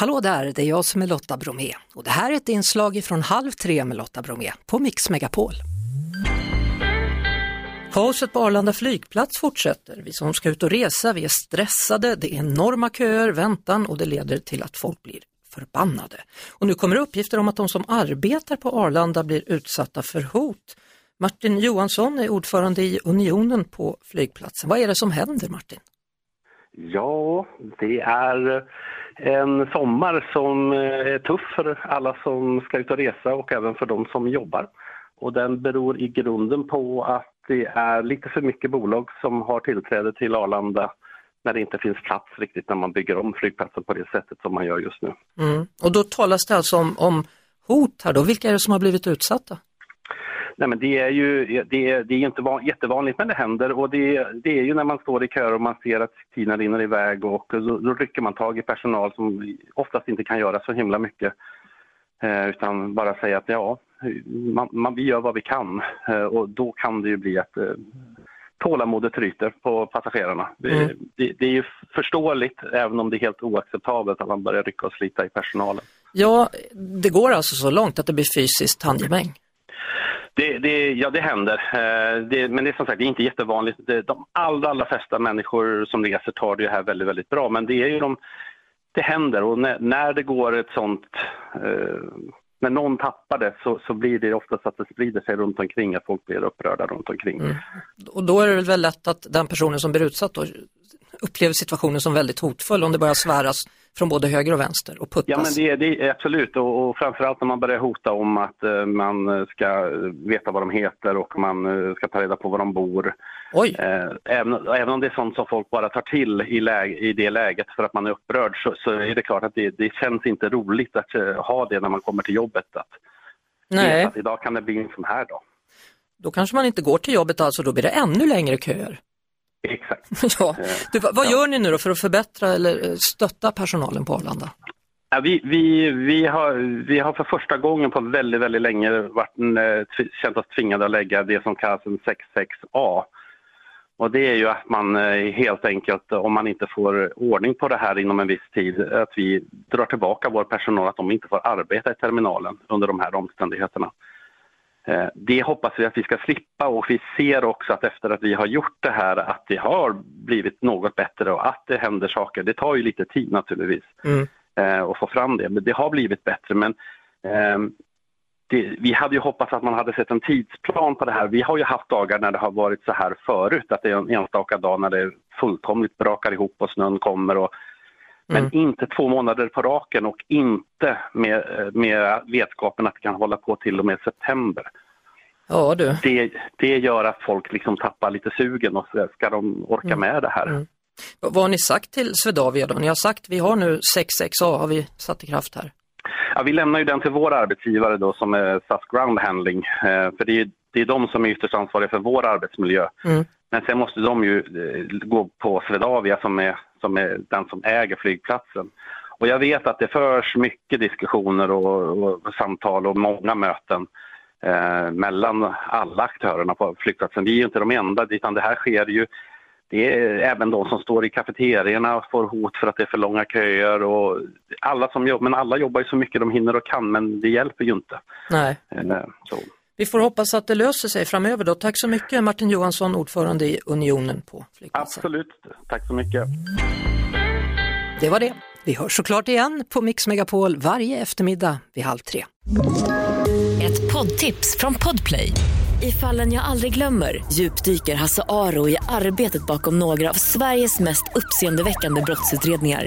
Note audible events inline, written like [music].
Hallå där, det är jag som är Lotta Bromé och det här är ett inslag från Halv tre med Lotta Bromé på Mix Megapol. Kaoset på Arlanda flygplats fortsätter. Vi som ska ut och resa, vi är stressade, det är enorma köer, väntan och det leder till att folk blir förbannade. Och nu kommer uppgifter om att de som arbetar på Arlanda blir utsatta för hot. Martin Johansson är ordförande i Unionen på flygplatsen. Vad är det som händer Martin? Ja, det är eh, en sommar som eh, är tuff för alla som ska ut och resa och även för de som jobbar. Och den beror i grunden på att det är lite för mycket bolag som har tillträde till Arlanda när det inte finns plats riktigt när man bygger om flygplatsen på det sättet som man gör just nu. Mm. Och då talas det alltså om, om hot här då. Vilka är det som har blivit utsatta? Nej, men det är ju det är, det är inte van, jättevanligt men det händer och det, det är ju när man står i kö och man ser att tiden rinner iväg och då, då rycker man tag i personal som oftast inte kan göra så himla mycket. Eh, utan bara säga att ja, man, man, vi gör vad vi kan eh, och då kan det ju bli att eh, tålamodet ryter på passagerarna. Mm. Det, det, det, är ju förståeligt även om det är helt oacceptabelt att man börjar rycka och slita i personalen. Ja, det går alltså så långt att det blir fysiskt handgemäng? Det, det, ja, det händer. Eh, det, men det är som sagt det är inte jättevanligt. Det, de allra, allra flesta människor som reser tar det här väldigt, väldigt bra. Men det är ju de, det händer och när, när det går ett sånt eh, när någon tappar det så, så blir det oftast att det sprider sig runt omkring, att folk blir upprörda runt omkring. Mm. Och då är det väl lätt att den personen som blir utsatt då upplever situationen som väldigt hotfull om det börjar sväras från både höger och vänster och puttas. Ja men det, det är absolut och, och framförallt när man börjar hota om att uh, man ska veta vad de heter och man uh, ska ta reda på var de bor. Oj. Uh, även, även om det är sånt som folk bara tar till i, läge, i det läget för att man är upprörd så, så är det klart att det, det känns inte roligt att ha det när man kommer till jobbet. Att, Nej. Att idag kan det bli en sån här dag. Då kanske man inte går till jobbet alltså, då blir det ännu längre köer. Exakt. [laughs] ja. Du, vad gör ni nu då för att förbättra eller stötta personalen på Arlanda? Ja, vi, vi, vi, har, vi har för första gången på väldigt, väldigt länge varit, eh, känt oss tvingade att lägga det som kallas en 66A. Och det är ju att man eh, helt enkelt, om man inte får ordning på det här inom en viss tid, att vi drar tillbaka vår personal, att de inte får arbeta i terminalen under de här omständigheterna. Eh, det hoppas vi att vi ska slippa och vi ser också att efter att vi har gjort det här att det har blivit något bättre och att det händer saker. Det tar ju lite tid naturligtvis mm. att få fram det, men det har blivit bättre. Men ehm, det, vi hade ju hoppats att man hade sett en tidsplan på det här. Vi har ju haft dagar när det har varit så här förut, att det är en enstaka dag när det fullkomligt brakar ihop och snön kommer och men mm. inte två månader på raken och inte med, med vetskapen att det kan hålla på till och med september. Ja, du. Det, det gör att folk liksom tappar lite sugen och ska de orka mm. med det här. Mm. Vad har ni sagt till Swedavia då? Ni har sagt vi har nu 66A, har vi satt i kraft här? Ja, vi lämnar ju den till vår arbetsgivare då som är SAS Ground Handling. Eh, för det är, det är de som är ytterst ansvariga för vår arbetsmiljö. Mm. Men sen måste de ju eh, gå på Swedavia som är, som är den som äger flygplatsen. Och jag vet att det förs mycket diskussioner och, och samtal och många möten eh, mellan alla aktörerna på flygplatsen. Vi är ju inte de enda, utan det här sker ju det är även de som står i kafeterierna får hot för att det är för långa köer. Och alla som jobbar, men alla jobbar ju så mycket de hinner och kan, men det hjälper ju inte. Nej. Eh, så. Vi får hoppas att det löser sig framöver då. Tack så mycket Martin Johansson, ordförande i Unionen på flygplatsen. Absolut, tack så mycket. Det var det. Vi hörs såklart igen på Mix Megapol varje eftermiddag vid halv tre. Ett poddtips från Podplay. I fallen jag aldrig glömmer djupdyker Hasse Aro i arbetet bakom några av Sveriges mest uppseendeväckande brottsutredningar